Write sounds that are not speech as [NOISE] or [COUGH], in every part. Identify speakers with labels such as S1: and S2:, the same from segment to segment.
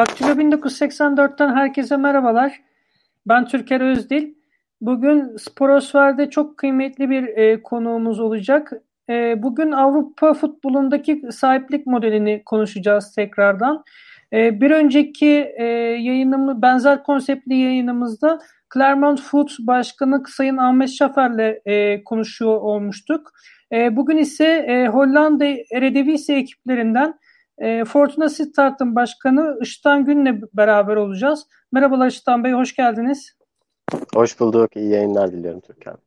S1: Daktilo 1984'ten herkese merhabalar. Ben Türker Özdil. Bugün Sporosfer'de çok kıymetli bir e, konuğumuz olacak. E, bugün Avrupa futbolundaki sahiplik modelini konuşacağız tekrardan. E, bir önceki e, yayınımı benzer konseptli yayınımızda Clermont Foot Başkanı Sayın Ahmet Şafer'le e, konuşuyor olmuştuk. E, bugün ise e, Hollanda Eredivisie ekiplerinden e, Fortuna Sittard'ın başkanı Işıtan Gün'le beraber olacağız. Merhabalar Işıtan Bey, hoş geldiniz.
S2: Hoş bulduk, iyi yayınlar diliyorum Türkan.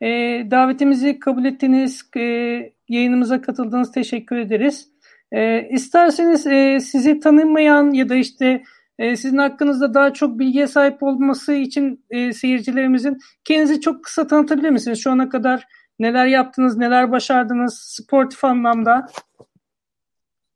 S1: E, davetimizi kabul ettiniz, e, yayınımıza katıldığınız teşekkür ederiz. E, isterseniz e, sizi tanımayan ya da işte e, sizin hakkınızda daha çok bilgiye sahip olması için e, seyircilerimizin kendinizi çok kısa tanıtabilir misiniz? Şu ana kadar neler yaptınız, neler başardınız sportif anlamda?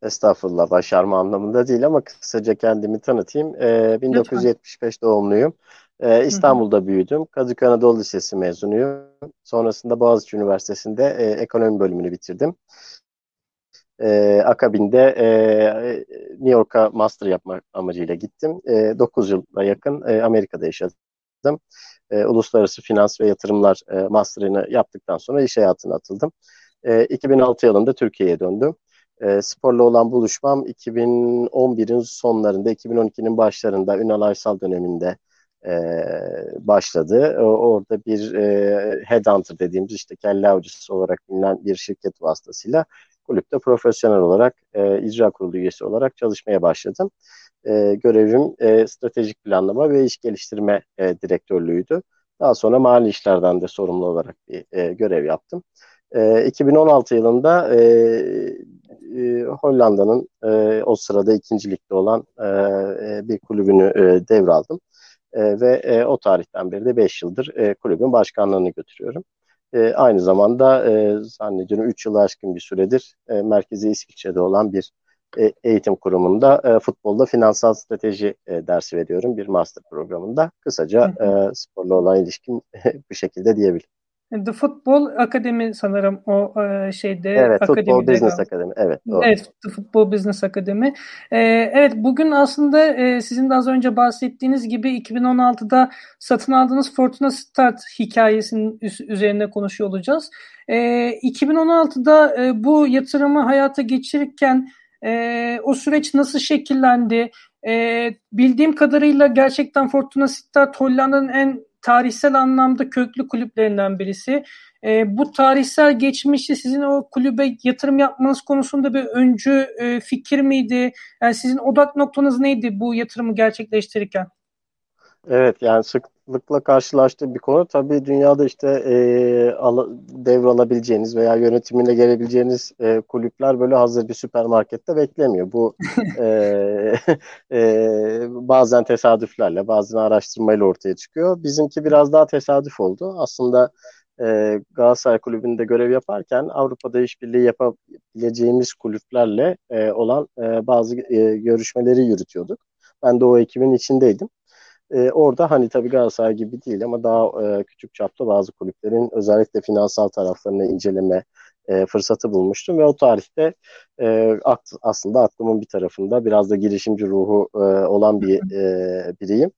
S2: Estağfurullah başarma anlamında değil ama kısaca kendimi tanıtayım. Ee, 1975 Lütfen. doğumluyum. Ee, İstanbul'da büyüdüm. Kadıköy Anadolu Lisesi mezunuyum. Sonrasında Boğaziçi Üniversitesi'nde e, ekonomi bölümünü bitirdim. Ee, akabinde e, New York'a master yapmak amacıyla gittim. E, 9 yıla yakın e, Amerika'da yaşadım. E, Uluslararası Finans ve Yatırımlar e, master'ını yaptıktan sonra iş hayatına atıldım. E, 2006 yılında Türkiye'ye döndüm. E, sporla olan buluşmam 2011'in sonlarında, 2012'nin başlarında Ünal Aysal döneminde e, başladı. O, orada bir e, headhunter dediğimiz işte kelle avcısı olarak bilinen bir şirket vasıtasıyla kulüpte profesyonel olarak e, icra kurulu üyesi olarak çalışmaya başladım. E, görevim e, stratejik planlama ve iş geliştirme e, direktörlüğüydü. Daha sonra mali işlerden de sorumlu olarak bir e, görev yaptım. E, 2016 yılında e, e, Hollanda'nın e, o sırada ikinci ligde olan e, e, bir kulübünü e, devraldım. E, ve e, o tarihten beri de 5 yıldır e, kulübün başkanlığını götürüyorum. E, aynı zamanda e, zannediyorum 3 yılı aşkın bir süredir e, merkezi İsviçre'de olan bir e, eğitim kurumunda e, futbolda finansal strateji e, dersi veriyorum bir master programında. Kısaca e, sporla olan ilişkim [LAUGHS] bu şekilde diyebilirim.
S1: The Football Akademi sanırım o e, şeyde.
S2: Evet, Football Business Akademi. Evet, doğru.
S1: Evet, The Football Business Akademi. E, evet, bugün aslında e, sizin de az önce bahsettiğiniz gibi 2016'da satın aldığınız Fortuna Start hikayesinin üzerine konuşuyor olacağız. E, 2016'da e, bu yatırımı hayata geçirirken e, o süreç nasıl şekillendi? E, bildiğim kadarıyla gerçekten Fortuna Start Hollanda'nın en tarihsel anlamda köklü kulüplerinden birisi. E, bu tarihsel geçmişi sizin o kulübe yatırım yapmanız konusunda bir öncü e, fikir miydi? Yani sizin odak noktanız neydi bu yatırımı gerçekleştirirken?
S2: Evet yani sıklıkla karşılaştığı bir konu. Tabii dünyada işte e, al, devralabileceğiniz veya yönetimine gelebileceğiniz e, kulüpler böyle hazır bir süpermarkette beklemiyor. Bu [LAUGHS] e, [LAUGHS] e, bazen tesadüflerle bazen araştırmayla ortaya çıkıyor. Bizimki biraz daha tesadüf oldu. Aslında e, Galatasaray Kulübü'nde görev yaparken Avrupa'da işbirliği yapabileceğimiz kulüplerle e, olan e, bazı e, görüşmeleri yürütüyorduk. Ben de o ekibin içindeydim. E, orada hani tabii Galatasaray gibi değil ama daha e, küçük çapta bazı kulüplerin özellikle finansal taraflarını inceleme e, fırsatı bulmuştum ve o tarihte e, akt, aslında aklımın bir tarafında biraz da girişimci ruhu e, olan bir e, biriyim.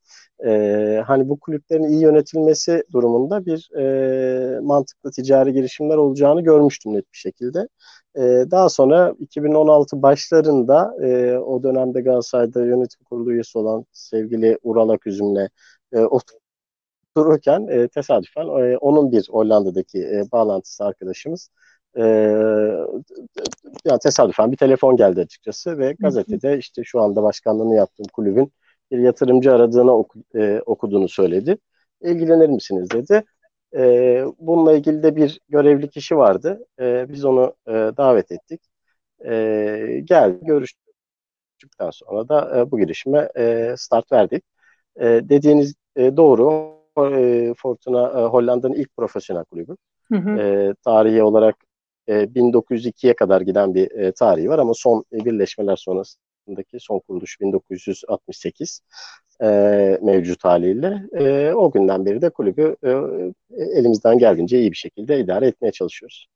S2: E, hani bu kulüplerin iyi yönetilmesi durumunda bir e, mantıklı ticari girişimler olacağını görmüştüm net bir şekilde. E, daha sonra 2016 başlarında e, o dönemde Galatasaray'da yönetim kurulu üyesi olan sevgili Ural Aküzüm'le e, otururken e, tesadüfen e, onun bir Hollanda'daki e, bağlantısı arkadaşımız e, yani tesadüfen bir telefon geldi açıkçası ve gazetede işte şu anda başkanlığını yaptığım kulübün bir yatırımcı aradığını oku, e, okuduğunu söyledi. İlgilenir misiniz dedi. E, bununla ilgili de bir görevli kişi vardı. E, biz onu e, davet ettik. E, geldi, görüştükten sonra da e, bu girişime e, start verdik. E, dediğiniz e, doğru. E, Fortuna e, Hollanda'nın ilk profesyonel kulübü. Hı hı. E, tarihi olarak e, 1902'ye kadar giden bir e, tarihi var ama son e, birleşmeler sonrasındaki son kuruluş 1968 e, mevcut haliyle. E, o günden beri de kulübü e, elimizden geldiğince iyi bir şekilde idare etmeye çalışıyoruz.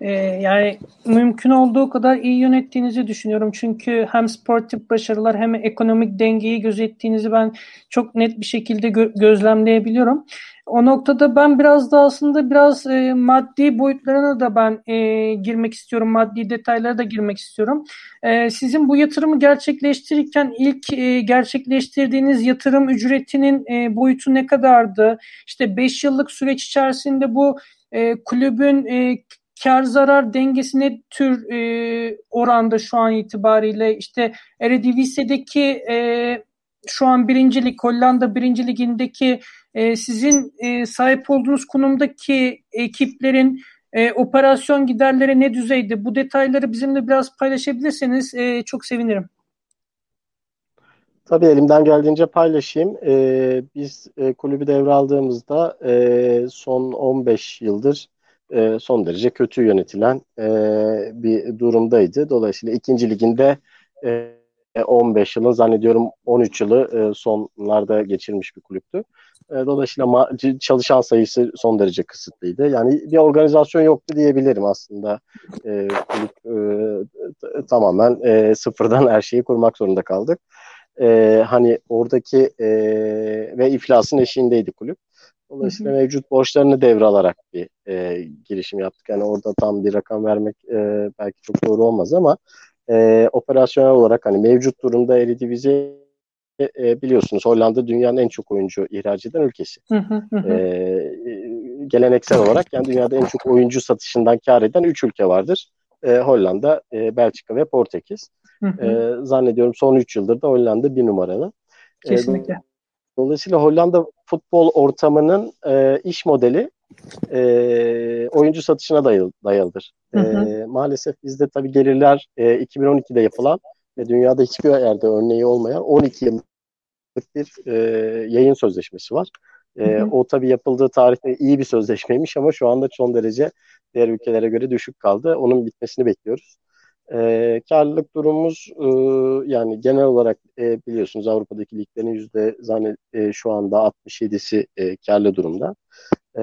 S1: Ee, yani mümkün olduğu kadar iyi yönettiğinizi düşünüyorum. Çünkü hem sportif başarılar hem ekonomik dengeyi gözettiğinizi ben çok net bir şekilde gö- gözlemleyebiliyorum. O noktada ben biraz da aslında biraz e, maddi boyutlarına da ben e, girmek istiyorum. Maddi detaylara da girmek istiyorum. E, sizin bu yatırımı gerçekleştirirken ilk e, gerçekleştirdiğiniz yatırım ücretinin e, boyutu ne kadardı? İşte 5 yıllık süreç içerisinde bu e, kulübün e, kar zarar dengesi ne tür e, oranda şu an itibariyle işte Eredivisie'deki e, şu an birincilik Hollanda birinci ligindeki e, sizin e, sahip olduğunuz konumdaki ekiplerin e, operasyon giderleri ne düzeyde? Bu detayları bizimle biraz paylaşabilirseniz e, çok sevinirim.
S2: Tabii elimden geldiğince paylaşayım. Ee, biz e, kulübü devraldığımızda e, son 15 yıldır e, son derece kötü yönetilen e, bir durumdaydı. Dolayısıyla ikinci liginde e, 15 yılın zannediyorum 13 yılı e, sonlarda geçirmiş bir kulüptü. E, dolayısıyla çalışan sayısı son derece kısıtlıydı. Yani bir organizasyon yoktu diyebilirim aslında. E, kulüp e, tamamen e, sıfırdan her şeyi kurmak zorunda kaldık. E, hani oradaki e, ve iflasın eşiğindeydi kulüp. Dolayısıyla hı hı. mevcut borçlarını devralarak bir e, girişim yaptık. Yani orada tam bir rakam vermek e, belki çok doğru olmaz ama e, operasyonel olarak hani mevcut durumda Eredivisie e, biliyorsunuz Hollanda dünyanın en çok oyuncu ihraç eden ülkesi. Hı hı hı. E, geleneksel olarak yani dünyada en çok oyuncu satışından kar eden 3 ülke vardır. E, Hollanda, e, Belçika ve Portekiz. E, zannediyorum son 3 yıldır da Hollanda bir numaralı.
S1: Kesinlikle. E,
S2: dolayısıyla Hollanda futbol ortamının e, iş modeli e, oyuncu satışına dayalı, dayalıdır. Hı hı. E, maalesef bizde tabii gelirler e, 2012'de yapılan ve dünyada hiçbir yerde örneği olmayan 12 yıllık bir e, yayın sözleşmesi var. E, hı hı. O tabii yapıldığı tarihte iyi bir sözleşmeymiş ama şu anda son derece diğer ülkelere göre düşük kaldı. Onun bitmesini bekliyoruz. E, karlılık durumumuz e, yani genel olarak e, biliyorsunuz Avrupa'daki liglerin yüzde zannet e, şu anda 67'si e, karlı durumda. E,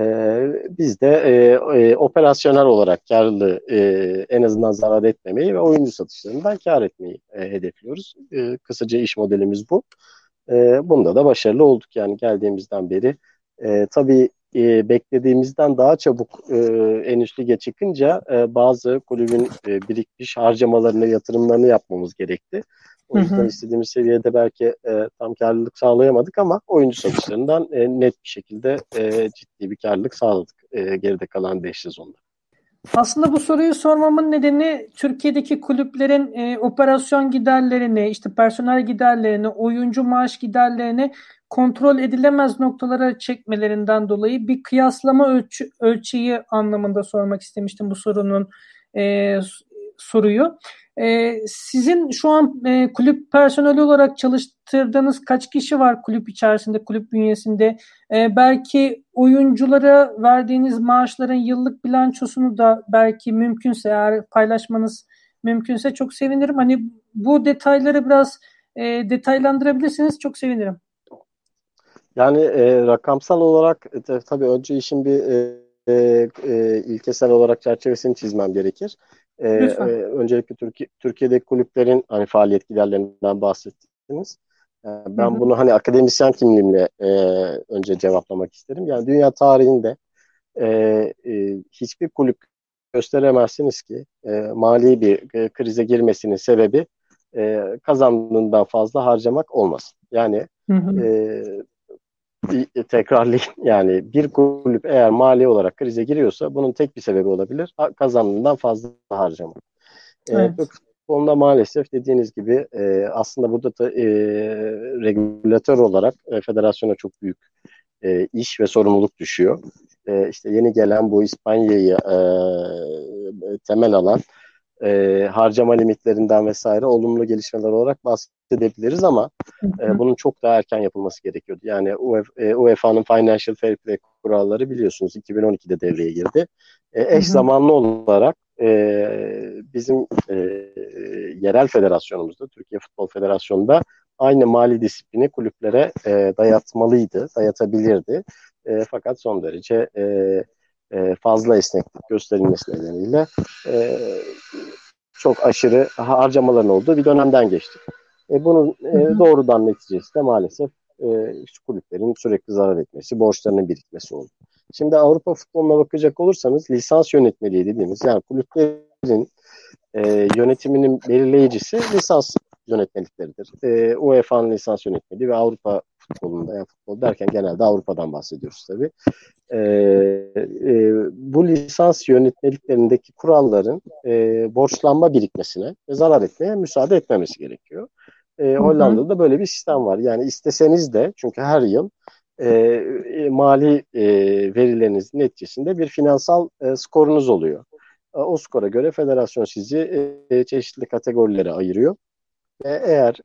S2: biz de e, e, operasyonel olarak karlı e, en azından zarar etmemeyi ve oyuncu satışlarından kar etmeyi e, hedefliyoruz. E, kısaca iş modelimiz bu. E, bunda da başarılı olduk yani geldiğimizden beri. E, tabii e, beklediğimizden daha çabuk e, en üst lige çıkınca e, bazı kulübün e, birikmiş harcamalarını, yatırımlarını yapmamız gerekti. O yüzden hı hı. istediğimiz seviyede belki e, tam karlılık sağlayamadık ama oyuncu satışlarından e, net bir şekilde e, ciddi bir karlılık sağladık e, geride kalan 5 sezonda.
S1: Aslında bu soruyu sormamın nedeni Türkiye'deki kulüplerin e, operasyon giderlerini, işte personel giderlerini, oyuncu maaş giderlerini kontrol edilemez noktalara çekmelerinden dolayı bir kıyaslama ölçü, ölçeği anlamında sormak istemiştim bu sorunun e, soruyu. E, sizin şu an e, kulüp personeli olarak çalıştırdığınız kaç kişi var kulüp içerisinde, kulüp bünyesinde? E, belki oyunculara verdiğiniz maaşların yıllık bilançosunu da belki mümkünse eğer paylaşmanız mümkünse çok sevinirim. Hani bu detayları biraz e, detaylandırabilirsiniz çok sevinirim.
S2: Yani e, rakamsal olarak e, tabii önce işin bir e, e, e, ilkesel olarak çerçevesini çizmem gerekir. E, e, öncelikle Türkiye, Türkiye'deki kulüplerin hani faaliyet giderlerinden bahsettiniz. E, ben hı hı. bunu hani akademisyen kimliğimle e, önce cevaplamak isterim. Yani dünya tarihinde e, e, hiçbir kulüp gösteremezsiniz ki e, mali bir e, krize girmesinin sebebi e, kazandığından fazla harcamak olmasın. Yani hı hı. E, tekrarlayayım yani bir kulüp eğer mali olarak krize giriyorsa bunun tek bir sebebi olabilir. Kazandığından fazla harcamak. E, evet. E, futbolda maalesef dediğiniz gibi e, aslında burada da e, regülatör olarak e, federasyona çok büyük e, iş ve sorumluluk düşüyor. E, işte yeni gelen bu İspanya'yı e, temel alan e, harcama limitlerinden vesaire olumlu gelişmeler olarak bahsedebiliriz ama e, bunun çok daha erken yapılması gerekiyordu. Yani UEFA'nın e, Financial Fair Play kuralları biliyorsunuz 2012'de devreye girdi. E, eş zamanlı olarak e, bizim e, yerel federasyonumuzda, Türkiye Futbol Federasyonu'nda aynı mali disiplini kulüplere e, dayatmalıydı, dayatabilirdi. E, fakat son derece e, e, fazla esneklik gösterilmesi nedeniyle e, çok aşırı harcamaların olduğu bir dönemden geçtik. E, bunun e, doğrudan neticesi de maalesef e, kulüplerin sürekli zarar etmesi, borçlarının birikmesi oldu. Şimdi Avrupa futboluna bakacak olursanız lisans yönetmeliği dediğimiz yani kulüplerin e, yönetiminin belirleyicisi lisans yönetmelikleridir. E, UEFA'nın lisans yönetmeliği ve Avrupa futbolunda yani futbol derken genelde Avrupa'dan bahsediyoruz tabii. E, e, bu lisans yönetmeliklerindeki kuralların e, borçlanma birikmesine ve zarar etmeye müsaade etmemesi gerekiyor. E, Hollanda'da böyle bir sistem var. Yani isteseniz de çünkü her yıl e, e, mali e, verilerinizin neticesinde bir finansal e, skorunuz oluyor. E, o skora göre federasyon sizi e, çeşitli kategorilere ayırıyor. E, eğer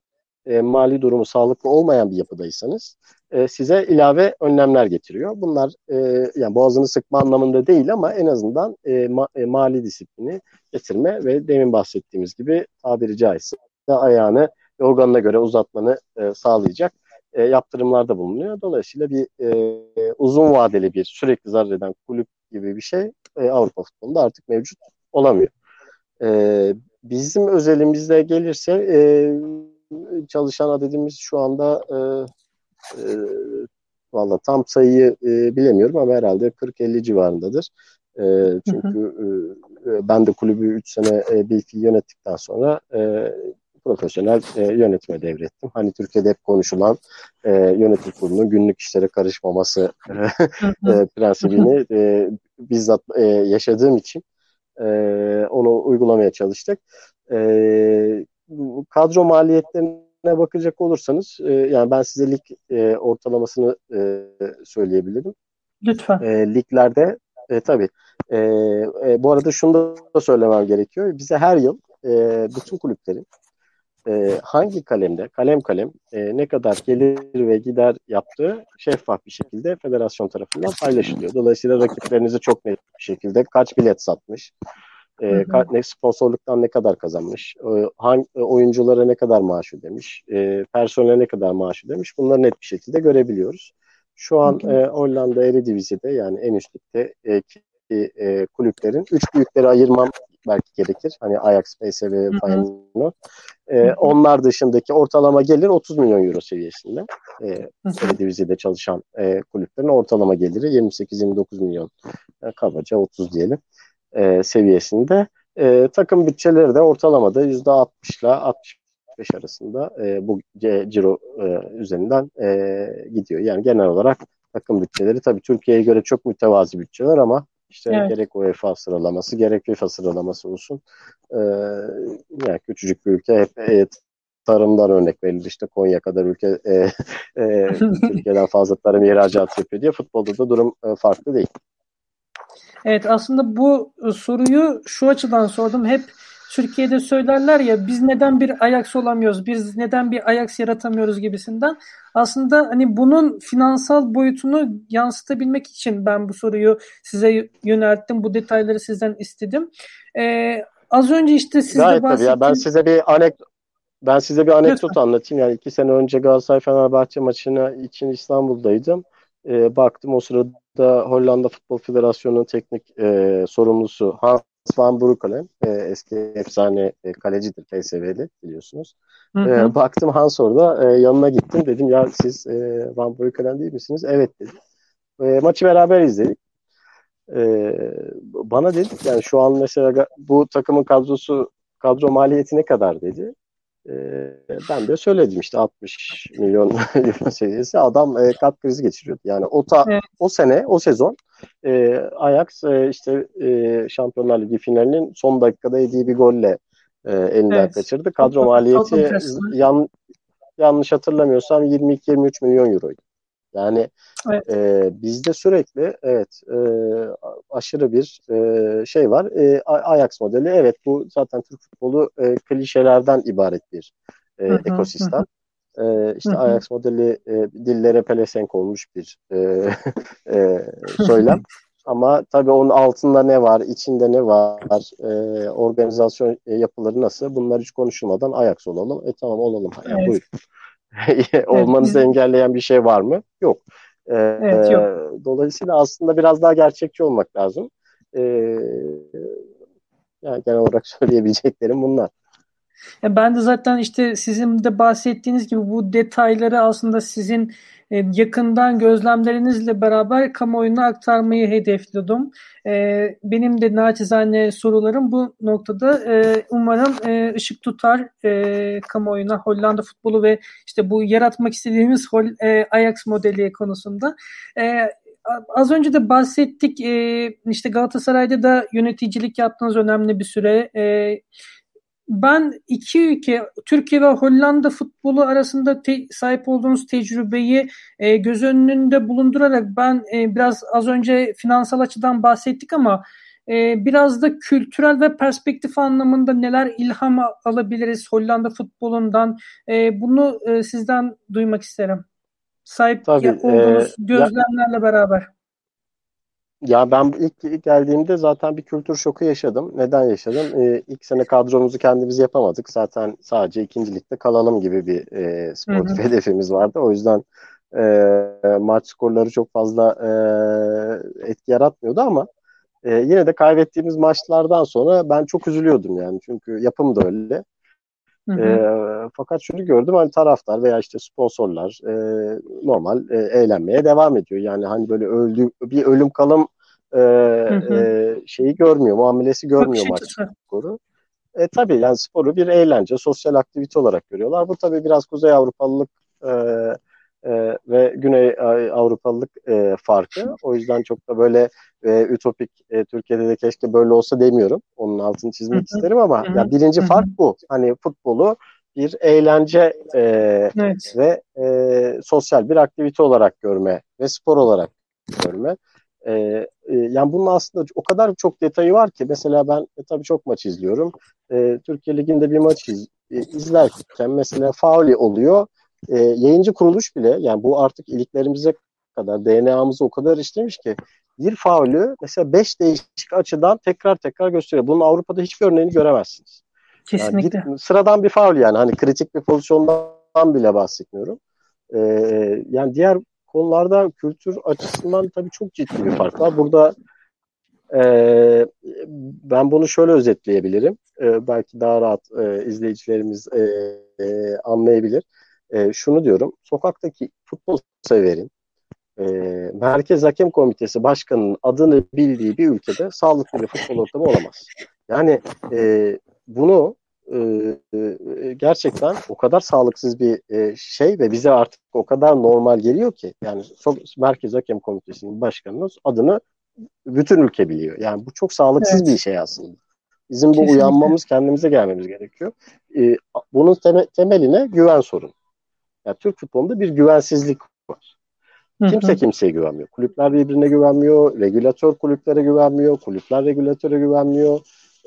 S2: e, mali durumu sağlıklı olmayan bir yapıdaysanız e, size ilave önlemler getiriyor. Bunlar e, yani boğazını sıkma anlamında değil ama en azından e, ma, e, mali disiplini getirme ve demin bahsettiğimiz gibi tabiri caizse ayağını organına göre uzatmanı e, sağlayacak e, yaptırımlarda bulunuyor. Dolayısıyla bir e, uzun vadeli bir sürekli zarar eden kulüp gibi bir şey e, Avrupa futbolunda artık mevcut olamıyor. E, bizim özelimizde gelirse e, çalışan adedimiz şu anda e, e, valla tam sayıyı e, bilemiyorum ama herhalde 40-50 civarındadır. E, çünkü e, ben de kulübü 3 sene e, bir yönettikten sonra e, profesyonel e, yönetime devrettim. Hani Türkiye'de hep konuşulan e, yönetim kurulunun günlük işlere karışmaması e, prensibini e, bizzat e, yaşadığım için e, onu uygulamaya çalıştık. E, kadro maliyetlerine bakacak olursanız e, yani ben size lig e, ortalamasını e, söyleyebilirim.
S1: Lütfen.
S2: E, liglerde e, tabii. E, e, bu arada şunu da söylemem gerekiyor. Bize her yıl e, bütün kulüplerin e, hangi kalemde, kalem kalem e, ne kadar gelir ve gider yaptığı şeffaf bir şekilde federasyon tarafından paylaşılıyor. Dolayısıyla rakiplerinizi çok net bir şekilde kaç bilet satmış, e, ne sponsorluktan ne kadar kazanmış, e, hangi oyunculara ne kadar maaş ödemiş, e, personele ne kadar maaş ödemiş bunları net bir şekilde görebiliyoruz. Şu an e, Hollanda Eredivisie'de yani en üst ligde e, e, kulüplerin üç büyükleri ayırmam belki gerekir. Hani Ajax, PSV, Feyenoord. E, onlar dışındaki ortalama gelir 30 milyon euro seviyesinde. E, Eredivisie'de çalışan e, kulüplerin ortalama geliri 28-29 milyon. E, kabaca 30 diyelim e, seviyesinde. E, takım bütçeleri de ortalamada %60 ile 65 arasında e, bu ciro e, üzerinden e, gidiyor. Yani genel olarak takım bütçeleri tabii Türkiye'ye göre çok mütevazi bütçeler ama işte evet. gerek UEFA sıralaması gerek FIFA sıralaması olsun. E, yani küçücük bir ülke hep e, tarımdan örnek verilir. İşte Konya kadar ülke e, e, [LAUGHS] Türkiye'den fazla tarım ihracat yapıyor diye futbolda da durum e, farklı değil.
S1: Evet aslında bu e, soruyu şu açıdan sordum. Hep Türkiye'de söylerler ya biz neden bir Ajax olamıyoruz, biz neden bir Ajax yaratamıyoruz gibisinden. Aslında hani bunun finansal boyutunu yansıtabilmek için ben bu soruyu size yönelttim. Bu detayları sizden istedim. Ee, az önce işte siz
S2: Gayet
S1: de bahsettiğiniz...
S2: Ya. Ben size bir anekdot ben size bir anekdot Lütfen. anlatayım. Yani iki sene önce Galatasaray Fenerbahçe maçına için İstanbul'daydım. Ee, baktım o sırada Hollanda Futbol Federasyonu'nun teknik e, sorumlusu Hans Van Breukelen e, eski efsane e, kalecidir PSV'li biliyorsunuz. Hı hı. E, baktım Hans orada e, yanına gittim dedim ya siz e, Van Breukelen değil misiniz? Evet dedi. E, maçı beraber izledik. e, bana dedik yani şu an mesela bu takımın kadrosu kadro maliyeti ne kadar dedi. E, ben de söyledim işte 60 milyon [LAUGHS] euro seviyesi adam e, kalp krizi geçiriyordu. Yani o ta, evet. o sene o sezon e, Ajax e, işte e, Şampiyonlar Ligi finalinin son dakikada yediği bir golle e, elinden evet. kaçırdı. Kadro maliyeti yan, yanlış hatırlamıyorsam 22-23 milyon euroydu. Yani evet. e, bizde sürekli evet e, aşırı bir e, şey var. E, Ajax modeli evet bu zaten Türk futbolu e, klişelerden ibaret bir e, hı hı, ekosistem. Hı. E, işte hı hı. Ajax modeli e, dillere pelesenk olmuş bir e, [LAUGHS] e, söylem. Ama tabii onun altında ne var, içinde ne var, e, organizasyon yapıları nasıl bunlar hiç konuşulmadan Ajax olalım. E tamam olalım. Yani evet. buyurun. [LAUGHS] olmanızı evet, engelleyen bir şey var mı? Yok. Ee, evet, yok. Dolayısıyla aslında biraz daha gerçekçi olmak lazım. Ee, yani genel olarak [LAUGHS] söyleyebileceklerim bunlar.
S1: Ya ben de zaten işte sizin de bahsettiğiniz gibi bu detayları aslında sizin e, yakından gözlemlerinizle beraber kamuoyuna aktarmayı hedefliyordum. E, benim de naçizane sorularım bu noktada e, umarım ışık tutar kamuoyuna Hollanda futbolu ve işte bu yaratmak istediğimiz Ajax modeli konusunda. Az önce de bahsettik işte Galatasaray'da da yöneticilik yaptığınız önemli bir süre ben iki ülke Türkiye ve Hollanda futbolu arasında te, sahip olduğunuz tecrübeyi e, göz önünde bulundurarak ben e, biraz az önce finansal açıdan bahsettik ama e, biraz da kültürel ve perspektif anlamında neler ilham alabiliriz Hollanda futbolundan e, bunu e, sizden duymak isterim. Sahip Tabii, olduğunuz e, gözlemlerle ya, beraber.
S2: Ya ben ilk, geldiğimde zaten bir kültür şoku yaşadım. Neden yaşadım? Ee, ilk sene kadromuzu kendimiz yapamadık. Zaten sadece ikincilikte kalalım gibi bir e, sportif hı hı. [LAUGHS] hedefimiz vardı. O yüzden e, maç skorları çok fazla e, etki yaratmıyordu ama e, yine de kaybettiğimiz maçlardan sonra ben çok üzülüyordum yani. Çünkü yapım da öyle. Hı hı. E, fakat şunu gördüm hani taraftar veya işte sponsorlar e, normal e, eğlenmeye devam ediyor. Yani hani böyle öldü bir ölüm kalım e, hı hı. E, şeyi görmüyor, muamelesi görmüyor maç skoru. E tabii yani sporu bir eğlence, sosyal aktivite olarak görüyorlar. Bu tabii biraz Kuzey Avrupalılık e, e, ve Güney Avrupalılık e, farkı. O yüzden çok da böyle e, ütopik e, Türkiye'de de keşke böyle olsa demiyorum. Onun altını çizmek isterim ama ya birinci fark bu. Hani futbolu bir eğlence e, evet. ve e, sosyal bir aktivite olarak görme ve spor olarak görme. E, e, yani bunun aslında o kadar çok detayı var ki mesela ben e, tabii çok maç izliyorum. E, Türkiye Ligi'nde bir maç iz, e, izlerken mesela faul oluyor e, yayıncı kuruluş bile yani bu artık iliklerimize kadar DNA'mızı o kadar işlemiş ki bir faulü mesela beş değişik açıdan tekrar tekrar gösteriyor. Bunun Avrupa'da hiçbir örneğini göremezsiniz.
S1: Kesinlikle.
S2: Yani sıradan bir faul yani hani kritik bir pozisyondan bile bahsetmiyorum. Ee, yani diğer konularda kültür açısından tabii çok ciddi bir fark var. Burada e, ben bunu şöyle özetleyebilirim. E, belki daha rahat e, izleyicilerimiz e, e, anlayabilir e, şunu diyorum. Sokaktaki futbol severin e, Merkez Hakem Komitesi Başkanı'nın adını bildiği bir ülkede sağlıklı bir futbol ortamı olamaz. Yani e, bunu e, e, gerçekten o kadar sağlıksız bir e, şey ve bize artık o kadar normal geliyor ki yani Merkez Hakem Komitesi'nin başkanının adını bütün ülke biliyor. Yani bu çok sağlıksız evet. bir şey aslında. Bizim bu Kesinlikle. uyanmamız, kendimize gelmemiz gerekiyor. E, bunun teme, temeline güven sorun. Yani Türk futbolunda bir güvensizlik var. Kimse kimseye güvenmiyor. Kulüpler birbirine güvenmiyor. Regülatör kulüplere güvenmiyor. Kulüpler regülatöre güvenmiyor.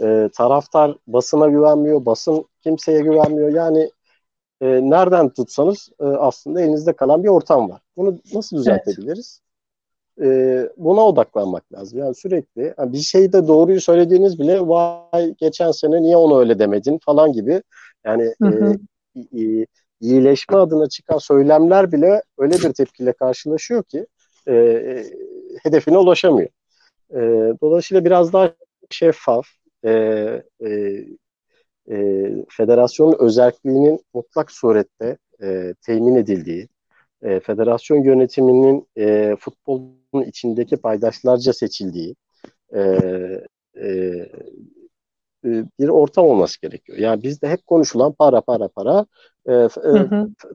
S2: E, taraftar basına güvenmiyor. Basın kimseye güvenmiyor. Yani e, nereden tutsanız e, aslında elinizde kalan bir ortam var. Bunu nasıl düzeltebiliriz? Evet. E, buna odaklanmak lazım. Yani sürekli yani bir şeyde doğruyu söylediğiniz bile vay geçen sene niye onu öyle demedin falan gibi. Yani hı hı. E, e, iyileşme adına çıkan söylemler bile öyle bir tepkiyle karşılaşıyor ki e, hedefine ulaşamıyor. E, dolayısıyla biraz daha şeffaf, e, e, e, federasyonun özelliğinin mutlak surette e, temin edildiği, e, federasyon yönetiminin e, futbolun içindeki paydaşlarca seçildiği, e, e, e, bir ortam olması gerekiyor. Yani bizde hep konuşulan para para para e, e,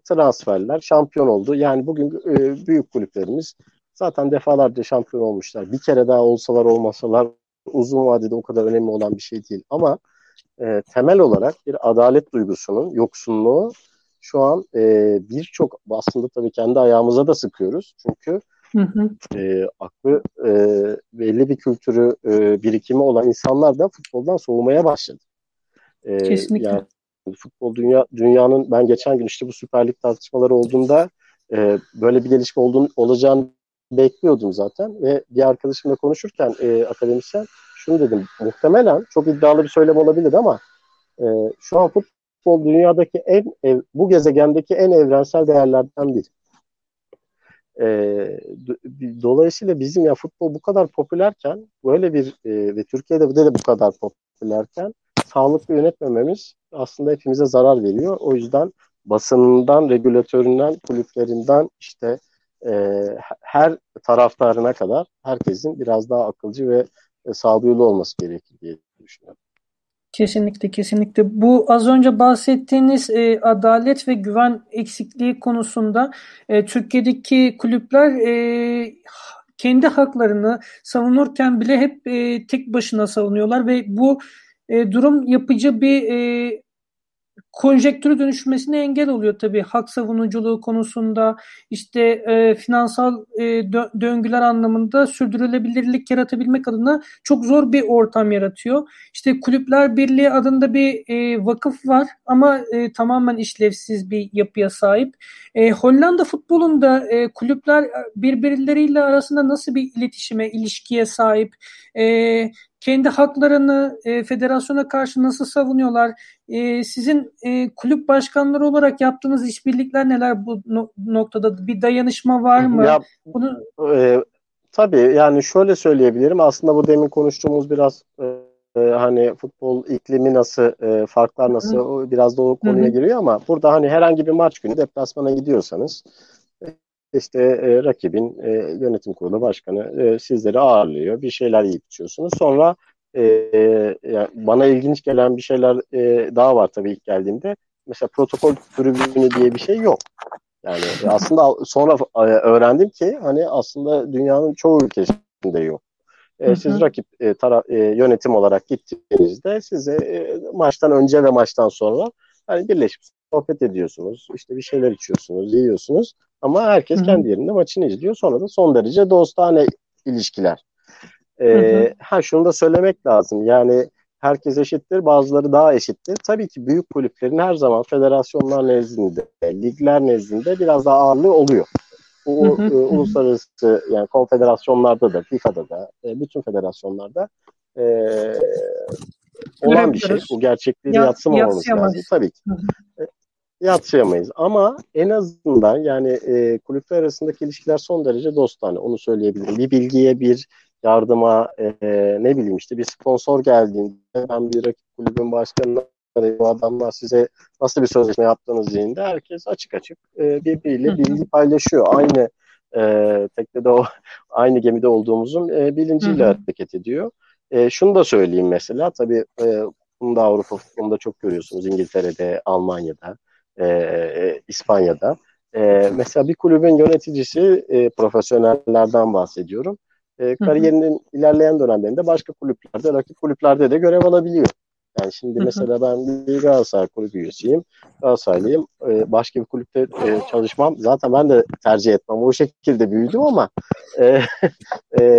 S2: transferler şampiyon oldu. Yani bugün e, büyük kulüplerimiz zaten defalarca şampiyon olmuşlar. Bir kere daha olsalar olmasalar uzun vadede o kadar önemli olan bir şey değil. Ama e, temel olarak bir adalet duygusunun yoksunluğu şu an e, birçok aslında tabii kendi ayağımıza da sıkıyoruz. Çünkü Hı hı. E, aklı e, belli bir kültürü e, birikimi olan insanlar da futboldan soğumaya başladı.
S1: E, Kesinlikle. Yani
S2: futbol dünya dünyanın ben geçen gün işte bu Süper Lig tartışmaları olduğunda e, böyle bir gelişme olduğunu, olacağını bekliyordum zaten ve bir arkadaşımla konuşurken e, akademisyen şunu dedim muhtemelen çok iddialı bir söylem olabilir ama e, şu an futbol dünyadaki en ev, bu gezegendeki en evrensel değerlerden biri. E, dolayısıyla bizim ya futbol bu kadar popülerken böyle bir e, ve Türkiye'de bu de bu kadar popülerken sağlıklı yönetmememiz aslında hepimize zarar veriyor. O yüzden basınından, regülatöründen, kulüplerinden işte e, her taraftarına kadar herkesin biraz daha akılcı ve e, sağduyulu olması gerekir diye düşünüyorum.
S1: Kesinlikle kesinlikle. Bu az önce bahsettiğiniz e, adalet ve güven eksikliği konusunda e, Türkiye'deki kulüpler e, kendi haklarını savunurken bile hep e, tek başına savunuyorlar ve bu e, durum yapıcı bir e, konjektürü dönüşmesine engel oluyor tabii hak savunuculuğu konusunda işte e, finansal e, dö- döngüler anlamında sürdürülebilirlik yaratabilmek adına çok zor bir ortam yaratıyor. İşte Kulüpler Birliği adında bir e, vakıf var ama e, tamamen işlevsiz bir yapıya sahip. E, Hollanda futbolunda e, kulüpler birbirleriyle arasında nasıl bir iletişime, ilişkiye sahip? E, kendi haklarını e, federasyona karşı nasıl savunuyorlar? E, sizin e, kulüp başkanları olarak yaptığınız işbirlikler neler bu no- noktada? Bir dayanışma var mı? Ya,
S2: Bunu e, tabii yani şöyle söyleyebilirim. Aslında bu demin konuştuğumuz biraz e, e hani futbol iklimi nasıl, e, farklar nasıl Hı. biraz da o konuya Hı. giriyor ama burada hani herhangi bir maç günü deplasmana gidiyorsanız işte e, rakibin e, yönetim kurulu başkanı e, sizleri ağırlıyor. Bir şeyler yiyip içiyorsunuz. Sonra e, yani bana ilginç gelen bir şeyler e, daha var tabii ilk geldiğimde. Mesela protokol tribünü diye bir şey yok. Yani aslında sonra e, öğrendim ki hani aslında dünyanın çoğu ülkesinde yok. E, siz rakip e, tara, e, yönetim olarak gittiğinizde size e, maçtan önce ve maçtan sonra hani birleşip sohbet ediyorsunuz. işte bir şeyler içiyorsunuz, yiyorsunuz. Ama herkes Hı-hı. kendi yerinde maçını izliyor. Sonra da son derece dostane ilişkiler. Ee, ha şunu da söylemek lazım. Yani herkes eşittir, bazıları daha eşittir. Tabii ki büyük kulüplerin her zaman federasyonlar nezdinde, ligler nezdinde biraz daha ağırlığı oluyor. Bu e, uluslararası yani konfederasyonlarda da, FIFA'da da, e, bütün federasyonlarda e, olan bir şey. Bu gerçekliği ya, yatsımamamız lazım tabii ki. Hı hı. Yatsıyamayız. Ama en azından yani e, kulüpler arasındaki ilişkiler son derece dostane. Onu söyleyebilirim. Bir bilgiye, bir yardıma, e, ne bileyim işte bir sponsor geldiğinde ben bir rakip kulübün başkanına bu adamlar size nasıl bir sözleşme yaptığınız dediğinde herkes açık açık e, birbiriyle bilgi paylaşıyor. Aynı e, teknede o aynı gemide olduğumuzun e, bilinciyle Hı-hı. hareket ediyor. E, şunu da söyleyeyim mesela tabii e, bunu da Avrupa futbolunda çok görüyorsunuz İngiltere'de, Almanya'da e, e, İspanya'da. E, mesela bir kulübün yöneticisi e, profesyonellerden bahsediyorum. E, kariyerinin hı hı. ilerleyen dönemlerinde başka kulüplerde, rakip kulüplerde de görev alabiliyor. Yani şimdi hı hı. mesela ben bir Galatasaray kulübü üyesiyim. Galatasaraylıyım. Ee, başka bir kulüpte e, çalışmam. Zaten ben de tercih etmem. O şekilde büyüdüm ama e, [LAUGHS] e,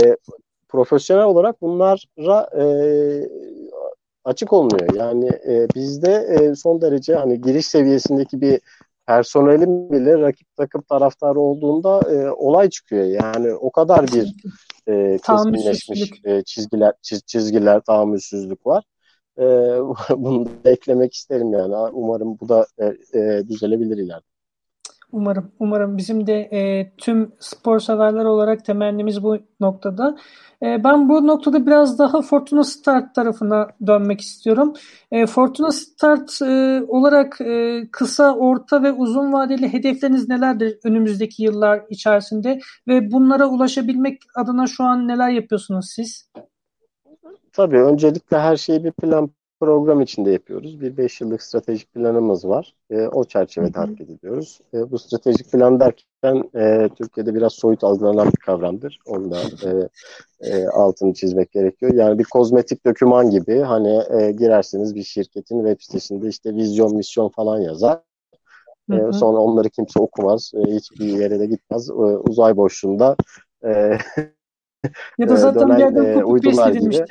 S2: profesyonel olarak bunlara e, açık olmuyor. Yani e, bizde e, son derece hani giriş seviyesindeki bir personelin bile rakip takım taraftarı olduğunda e, olay çıkıyor. Yani o kadar bir e, keskinleşmiş e, çizgiler çiz, çizgiler tahammülsüzlük var. E, [LAUGHS] bunu da eklemek isterim yani. Umarım bu da e, e, düzelebilir ileride.
S1: Umarım, umarım bizim de e, tüm spor severler olarak temennimiz bu noktada. E, ben bu noktada biraz daha Fortuna Start tarafına dönmek istiyorum. E, Fortuna Start e, olarak e, kısa, orta ve uzun vadeli hedefleriniz nelerdir önümüzdeki yıllar içerisinde ve bunlara ulaşabilmek adına şu an neler yapıyorsunuz siz?
S2: tabii öncelikle her şeyi bir plan program içinde yapıyoruz. Bir beş yıllık stratejik planımız var. E, o çerçevede Hı-hı. hareket ediyoruz. E, bu stratejik plan derken e, Türkiye'de biraz soyut algılanan bir kavramdır. Onu da e, e, altını çizmek gerekiyor. Yani bir kozmetik döküman gibi hani e, girerseniz bir şirketin web sitesinde işte vizyon, misyon falan yazar. E, sonra onları kimse okumaz. E, hiçbir yere de gitmez. E, uzay boşluğunda e,
S1: ya da [LAUGHS] zaten dönen, bir yerden e, uydular gibi.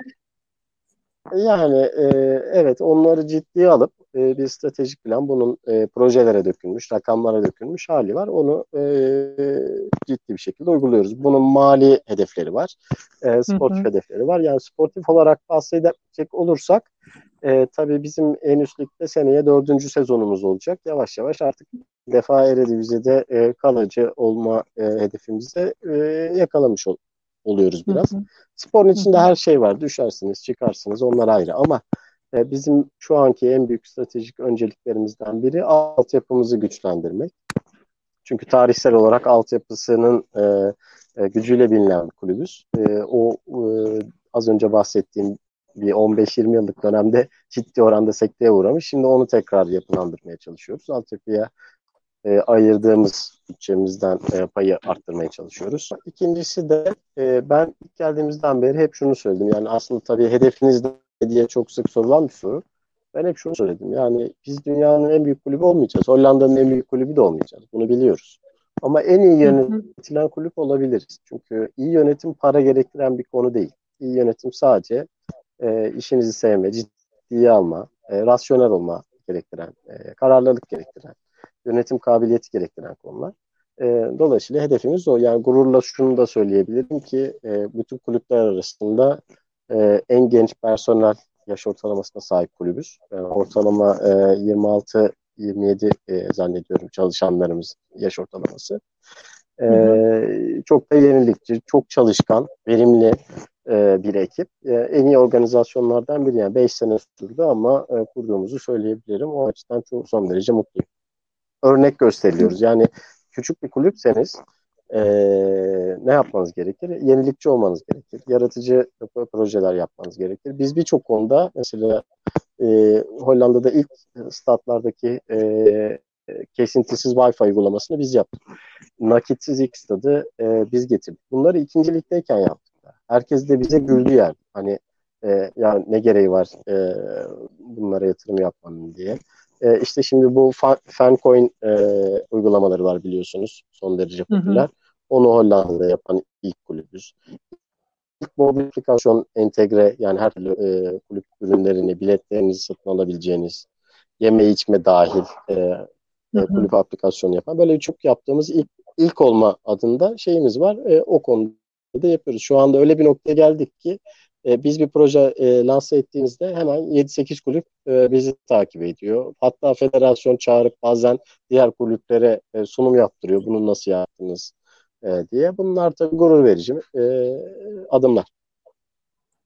S2: Yani e, evet onları ciddiye alıp e, bir stratejik plan bunun e, projelere dökülmüş, rakamlara dökülmüş hali var. Onu e, ciddi bir şekilde uyguluyoruz. Bunun mali hedefleri var, e, sportif hı hı. hedefleri var. Yani sportif olarak bahsedecek olursak e, tabii bizim en üst ligde seneye dördüncü sezonumuz olacak. Yavaş yavaş artık defa Eredivisie e, kalıcı olma e, hedefimizi e, yakalamış ol, oluyoruz biraz. Hı hı. Sporun içinde hı hı. her şey var. Düşersiniz, çıkarsınız onlar ayrı ama e, bizim şu anki en büyük stratejik önceliklerimizden biri altyapımızı güçlendirmek. Çünkü tarihsel olarak altyapısının e, e, gücüyle bilinen bir kulübüz. E, o e, az önce bahsettiğim bir 15-20 yıllık dönemde ciddi oranda sekteye uğramış. Şimdi onu tekrar yapılandırmaya çalışıyoruz. Altyapıya e, ayırdığımız bütçemizden e, payı arttırmaya çalışıyoruz. İkincisi de e, ben ilk geldiğimizden beri hep şunu söyledim. Yani aslında tabii hedefiniz ne diye çok sık sorulan bir soru. Ben hep şunu söyledim. Yani biz dünyanın en büyük kulübü olmayacağız. Hollanda'nın en büyük kulübü de olmayacağız. Bunu biliyoruz. Ama en iyi yönetilen kulüp olabiliriz. Çünkü iyi yönetim para gerektiren bir konu değil. İyi yönetim sadece e, işinizi sevme, ciddiye alma, e, rasyonel olma gerektiren, e, kararlılık gerektiren yönetim kabiliyeti gerektiren konular. E, dolayısıyla hedefimiz o. Yani gururla şunu da söyleyebilirim ki e, bütün kulüpler arasında e, en genç personel yaş ortalamasına sahip kulübüz. Yani ortalama e, 26-27 e, zannediyorum çalışanlarımız yaş ortalaması. E, çok da yenilikçi, çok çalışkan, verimli e, bir ekip. E, en iyi organizasyonlardan biri. Yani 5 sene sürdü ama e, kurduğumuzu söyleyebilirim. O açıdan çok son derece mutluyum örnek gösteriliyoruz. Yani küçük bir kulüpseniz e, ne yapmanız gerekir? Yenilikçi olmanız gerekir. Yaratıcı projeler yapmanız gerekir. Biz birçok konuda mesela e, Hollanda'da ilk statlardaki e, kesintisiz Wi-Fi uygulamasını biz yaptık. Nakitsiz ilk stadı e, biz getirdik. Bunları ikincilikteyken yaptık. Herkes de bize güldü yani. Hani e, ya ne gereği var e, bunlara yatırım yapmanın diye. E, işte şimdi bu Fancoin e, uygulamaları var biliyorsunuz. Son derece popüler. Hı hı. Onu Hollanda'da yapan ilk kulübüz. İlk mobil aplikasyon entegre yani her türlü e, kulüp ürünlerini, biletlerinizi satın alabileceğiniz, yeme içme dahil e, e, kulüp aplikasyonu yapan böyle çok yaptığımız ilk ilk olma adında şeyimiz var. E, o konuda da yapıyoruz. Şu anda öyle bir noktaya geldik ki e, biz bir proje e, lanse ettiğimizde hemen 7-8 kulüp e, bizi takip ediyor. Hatta federasyon çağırıp bazen diğer kulüplere e, sunum yaptırıyor. Bunu nasıl yaptınız e, diye. Bunlar tabii gurur verici e, adımlar.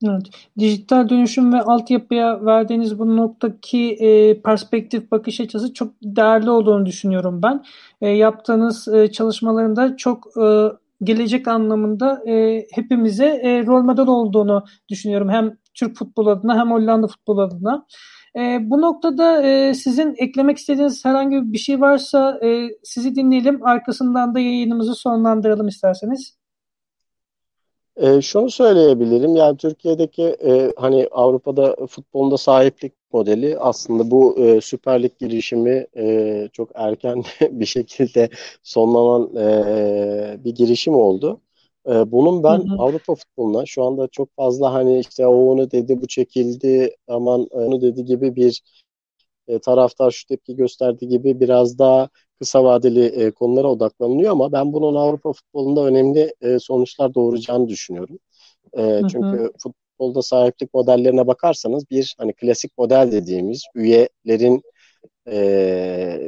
S1: Evet. Dijital dönüşüm ve altyapıya verdiğiniz bu noktaki e, perspektif bakış açısı çok değerli olduğunu düşünüyorum ben. E, yaptığınız e, çalışmalarında çok e, gelecek anlamında e, hepimize e, rol model olduğunu düşünüyorum. Hem Türk futbol adına hem Hollanda futbol adına. E, bu noktada e, sizin eklemek istediğiniz herhangi bir şey varsa e, sizi dinleyelim. Arkasından da yayınımızı sonlandıralım isterseniz.
S2: E, şunu söyleyebilirim. Yani Türkiye'deki e, hani Avrupa'da futbolunda sahiplik modeli aslında bu e, Süper Lig girişimi e, çok erken [LAUGHS] bir şekilde sonlanan e, bir girişim oldu. E, bunun ben hı hı. Avrupa futboluna şu anda çok fazla hani işte o onu dedi bu çekildi aman onu dedi gibi bir e, taraftar şu tepki gösterdi gibi biraz daha kısa vadeli e, konulara odaklanılıyor ama ben bunun Avrupa futbolunda önemli e, sonuçlar doğuracağını düşünüyorum. E, hı hı. Çünkü futbolda sahiplik modellerine bakarsanız bir hani klasik model dediğimiz üyelerin e,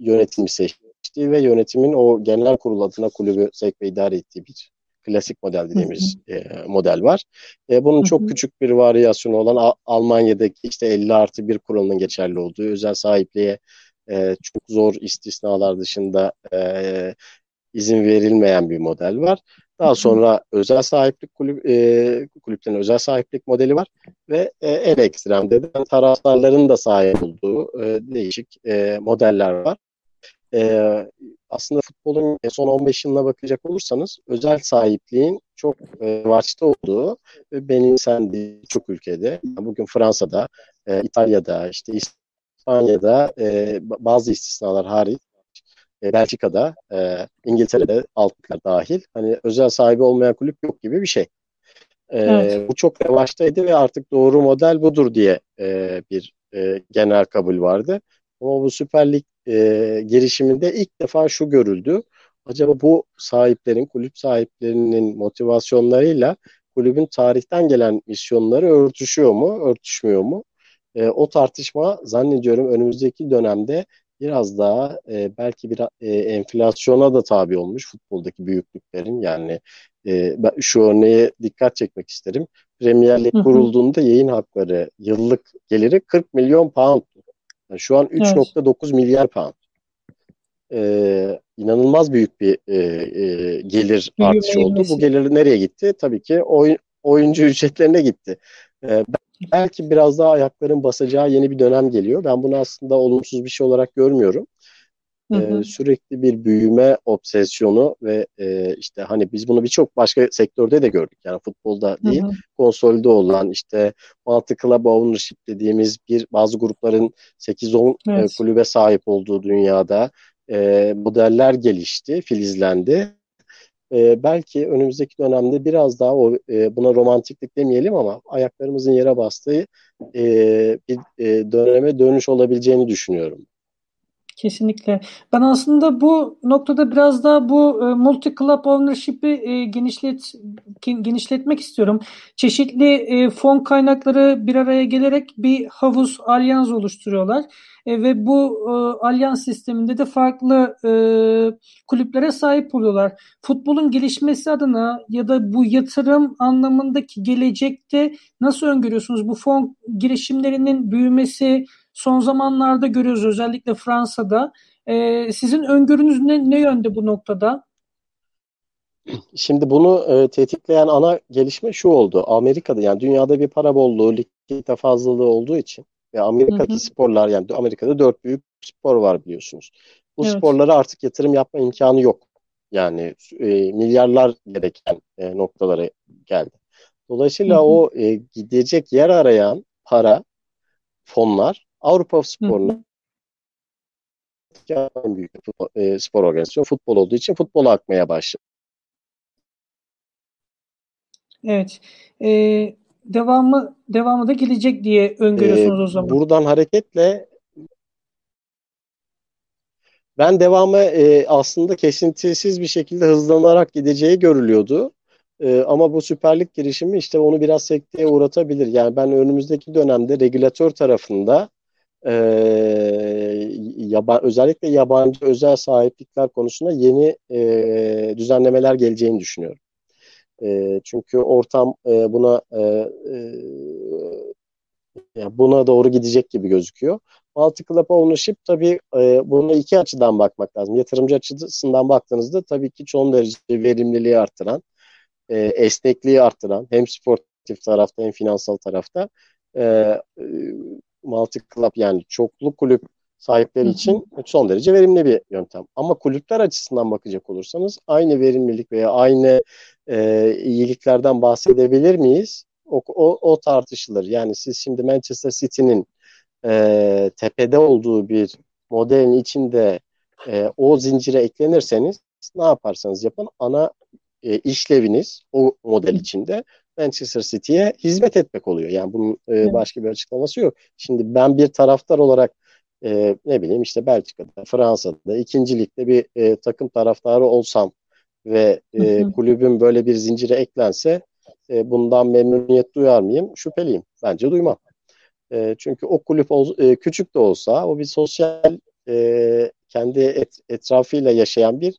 S2: yönetimi seçtiği ve yönetimin o genel kurul adına kulübü sevk ve idare ettiği bir klasik model dediğimiz hı hı. E, model var. E, bunun hı hı. çok küçük bir varyasyonu olan A- Almanya'daki işte 50 artı bir kuralının geçerli olduğu özel sahipliğe e, çok zor istisnalar dışında e, izin verilmeyen bir model var. Daha sonra özel sahiplik kulüp, e, kulüplerin özel sahiplik modeli var ve e, en ekstremde de taraftarların da sahip olduğu e, değişik e, modeller var. E, aslında futbolun son 15 yılına bakacak olursanız özel sahipliğin çok e, olduğu ve benimsendiği çok ülkede. Yani bugün Fransa'da, e, İtalya'da, işte İspanya'da e, bazı istisnalar hariç e, Belçika'da, e, İngiltere'de altlar dahil hani özel sahibi olmayan kulüp yok gibi bir şey. E, evet. Bu çok revaçtaydı ve artık doğru model budur diye e, bir e, genel kabul vardı. Ama bu Süper Lig e, girişiminde ilk defa şu görüldü. Acaba bu sahiplerin, kulüp sahiplerinin motivasyonlarıyla kulübün tarihten gelen misyonları örtüşüyor mu, örtüşmüyor mu? E, o tartışma zannediyorum önümüzdeki dönemde biraz daha e, belki bir e, enflasyona da tabi olmuş futboldaki büyüklüklerin yani e, ben şu örneğe dikkat çekmek isterim. Premier Lig kurulduğunda yayın hakları yıllık geliri 40 milyon pound. Yani şu an 3.9 evet. milyar pound. Ee, inanılmaz büyük bir e, e, gelir artışı oldu. Bu gelir nereye gitti? Tabii ki oyun, oyuncu ücretlerine gitti. Ee, belki biraz daha ayakların basacağı yeni bir dönem geliyor. Ben bunu aslında olumsuz bir şey olarak görmüyorum. Hı hı. Ee, sürekli bir büyüme obsesyonu ve e, işte hani biz bunu birçok başka sektörde de gördük. Yani futbolda değil, hı hı. konsolde olan işte multi club ownership dediğimiz bir bazı grupların 8-10 e, evet. kulübe sahip olduğu dünyada e, modeller gelişti, filizlendi e, belki önümüzdeki dönemde biraz daha o e, buna romantiklik demeyelim ama ayaklarımızın yere bastığı e, bir e, döneme dönüş olabileceğini düşünüyorum.
S1: Kesinlikle. Ben aslında bu noktada biraz daha bu e, multi club ownership'i e, genişlet genişletmek istiyorum. Çeşitli e, fon kaynakları bir araya gelerek bir havuz, alyans oluşturuyorlar. E, ve bu e, alyans sisteminde de farklı e, kulüplere sahip oluyorlar. Futbolun gelişmesi adına ya da bu yatırım anlamındaki gelecekte nasıl öngörüyorsunuz? Bu fon girişimlerinin büyümesi, son zamanlarda görüyoruz özellikle Fransa'da. E, sizin öngörünüz ne, ne yönde bu noktada?
S2: Şimdi bunu e, tetikleyen ana gelişme şu oldu. Amerika'da yani dünyada bir para bolluğu, likidite fazlalığı olduğu için ve Amerika'daki hı hı. sporlar yani Amerika'da dört büyük spor var biliyorsunuz. Bu evet. sporlara artık yatırım yapma imkanı yok. Yani e, milyarlar gereken e, noktalara geldi. Dolayısıyla hı hı. o e, gidecek yer arayan para, fonlar Avrupa sporunu en büyük e, spor organizasyonu futbol olduğu için futbola akmaya başladı.
S1: Evet. Ee, devamı devamı da gelecek diye öngörüyorsunuz ee, o zaman.
S2: Buradan hareketle ben devamı e, aslında kesintisiz bir şekilde hızlanarak gideceği görülüyordu. E, ama bu Süper Lig girişimi işte onu biraz sekteye uğratabilir. Yani ben önümüzdeki dönemde regülatör tarafında e, yaba, özellikle yabancı özel sahiplikler konusunda yeni e, düzenlemeler geleceğini düşünüyorum. E, çünkü ortam e, buna e, e, buna doğru gidecek gibi gözüküyor. Multi Club Ownership tabii e, buna iki açıdan bakmak lazım. Yatırımcı açısından baktığınızda tabii ki çok derece verimliliği artıran, e, esnekliği artıran hem sportif tarafta hem finansal tarafta e, multi club yani çoklu kulüp sahipleri için son derece verimli bir yöntem. Ama kulüpler açısından bakacak olursanız aynı verimlilik veya aynı e, iyiliklerden bahsedebilir miyiz? O, o, o tartışılır. Yani siz şimdi Manchester City'nin e, tepede olduğu bir modelin içinde e, o zincire eklenirseniz ne yaparsanız yapın ana e, işleviniz o model içinde Manchester City'ye hizmet etmek oluyor. Yani bunun e, başka bir açıklaması yok. Şimdi ben bir taraftar olarak e, ne bileyim işte Belçika'da, Fransa'da, ikinci ligde bir e, takım taraftarı olsam ve e, kulübün böyle bir zincire eklense e, bundan memnuniyet duyar mıyım? Şüpheliyim. Bence duymam. E, çünkü o kulüp ol, e, küçük de olsa o bir sosyal e, kendi et, etrafıyla yaşayan bir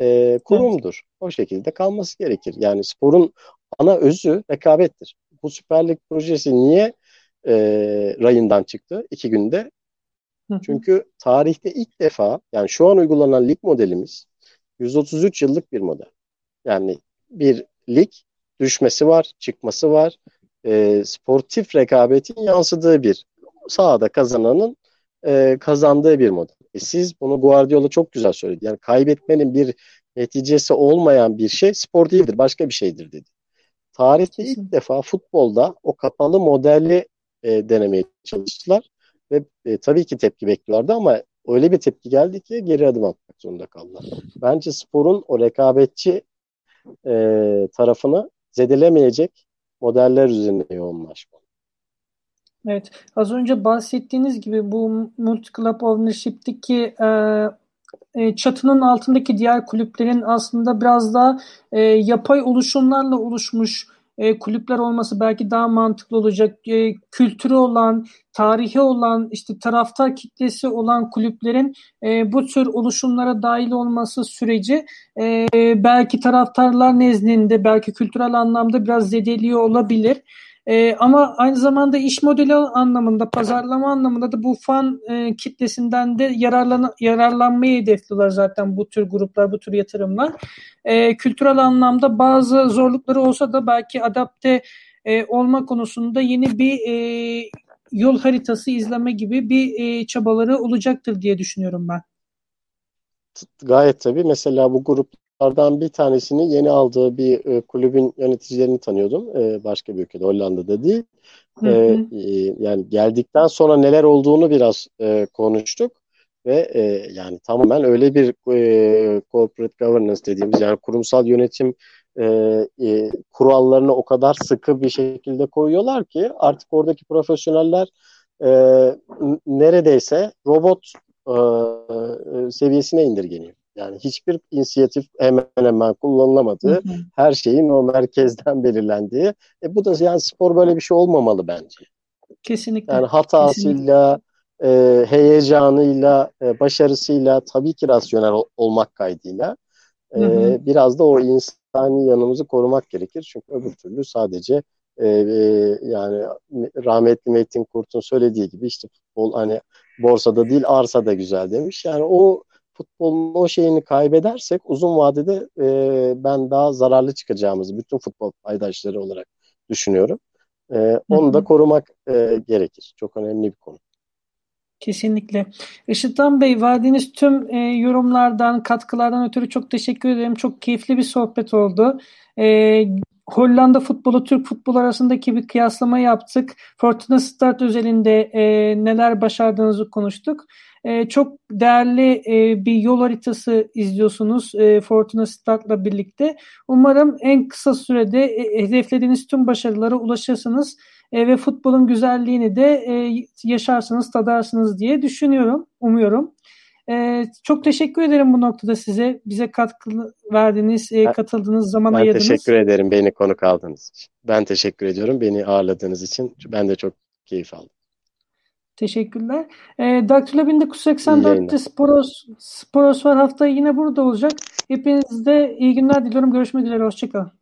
S2: e, kurumdur. O şekilde kalması gerekir. Yani sporun ana özü rekabettir. Bu Süper Lig projesi niye e, rayından çıktı iki günde? Çünkü tarihte ilk defa yani şu an uygulanan lig modelimiz 133 yıllık bir model. Yani bir lig düşmesi var, çıkması var. E, sportif rekabetin yansıdığı bir sahada kazananın e, kazandığı bir model. E siz bunu Guardiola çok güzel söyledi. Yani kaybetmenin bir neticesi olmayan bir şey spor değildir, başka bir şeydir dedi. Tarihte ilk defa futbolda o kapalı modeli e, denemeye çalıştılar ve e, tabii ki tepki bekliyorlardı ama öyle bir tepki geldi ki geri adım atmak zorunda kaldılar. Bence sporun o rekabetçi e, tarafını zedelemeyecek modeller üzerine yoğunlaşmalı.
S1: Evet, az önce bahsettiğiniz gibi bu multi-club ownership'teki e, e, çatının altındaki diğer kulüplerin aslında biraz daha e, yapay oluşumlarla oluşmuş e, kulüpler olması belki daha mantıklı olacak. E, kültürü olan, tarihi olan, işte taraftar kitlesi olan kulüplerin e, bu tür oluşumlara dahil olması süreci e, belki taraftarlar nezdinde, belki kültürel anlamda biraz zedeliyor olabilir. E, ama aynı zamanda iş modeli anlamında, pazarlama anlamında da bu fan e, kitlesinden de yararlan yararlanmayı hedefliyorlar zaten bu tür gruplar, bu tür yatırımlar. E, kültürel anlamda bazı zorlukları olsa da belki adapte e, olma konusunda yeni bir e, yol haritası izleme gibi bir e, çabaları olacaktır diye düşünüyorum ben.
S2: Gayet tabii. Mesela bu grup Onlardan bir tanesini yeni aldığı bir e, kulübün yöneticilerini tanıyordum. E, başka bir ülkede, Hollanda'da değil. Hı e, hı. E, yani geldikten sonra neler olduğunu biraz e, konuştuk ve e, yani tamamen öyle bir e, corporate governance dediğimiz yani kurumsal yönetim e, e, kurallarını o kadar sıkı bir şekilde koyuyorlar ki artık oradaki profesyoneller e, neredeyse robot e, e seviyesine indirgeniyor. Yani hiçbir inisiyatif hemen hemen kullanılamadığı, hı hı. her şeyin o merkezden belirlendiği. E bu da yani spor böyle bir şey olmamalı bence.
S1: Kesinlikle.
S2: Yani hatasıyla, Kesinlikle. E, heyecanıyla, e, başarısıyla tabii ki rasyonel ol, olmak kaydıyla e, hı hı. biraz da o insani yanımızı korumak gerekir. Çünkü öbür türlü sadece e, e, yani rahmetli Metin Kurt'un söylediği gibi işte futbol hani borsada değil arsada güzel demiş. Yani o futbolun o şeyini kaybedersek uzun vadede e, ben daha zararlı çıkacağımızı bütün futbol paydaşları olarak düşünüyorum. E, onu da korumak e, gerekir. Çok önemli bir konu.
S1: Kesinlikle. Işıtan Bey verdiğiniz tüm e, yorumlardan, katkılardan ötürü çok teşekkür ederim. Çok keyifli bir sohbet oldu. E, Hollanda futbolu, Türk futbolu arasındaki bir kıyaslama yaptık. Fortuna Start özelinde e, neler başardığınızı konuştuk. E, çok değerli e, bir yol haritası izliyorsunuz e, Fortuna Start'la birlikte. Umarım en kısa sürede e, hedeflediğiniz tüm başarılara ulaşırsınız e, ve futbolun güzelliğini de e, yaşarsınız, tadarsınız diye düşünüyorum, umuyorum. E, çok teşekkür ederim bu noktada size. Bize katkı verdiğiniz, e, katıldığınız, zaman
S2: ben
S1: ayırdınız.
S2: Ben teşekkür ederim beni konuk aldığınız için. Ben teşekkür ediyorum beni ağırladığınız için. Ben de çok keyif aldım.
S1: Teşekkürler. E, Daktilo 1984'te Sporos, Sporos var hafta yine burada olacak. Hepinize iyi günler diliyorum. Görüşmek üzere. Hoşçakalın.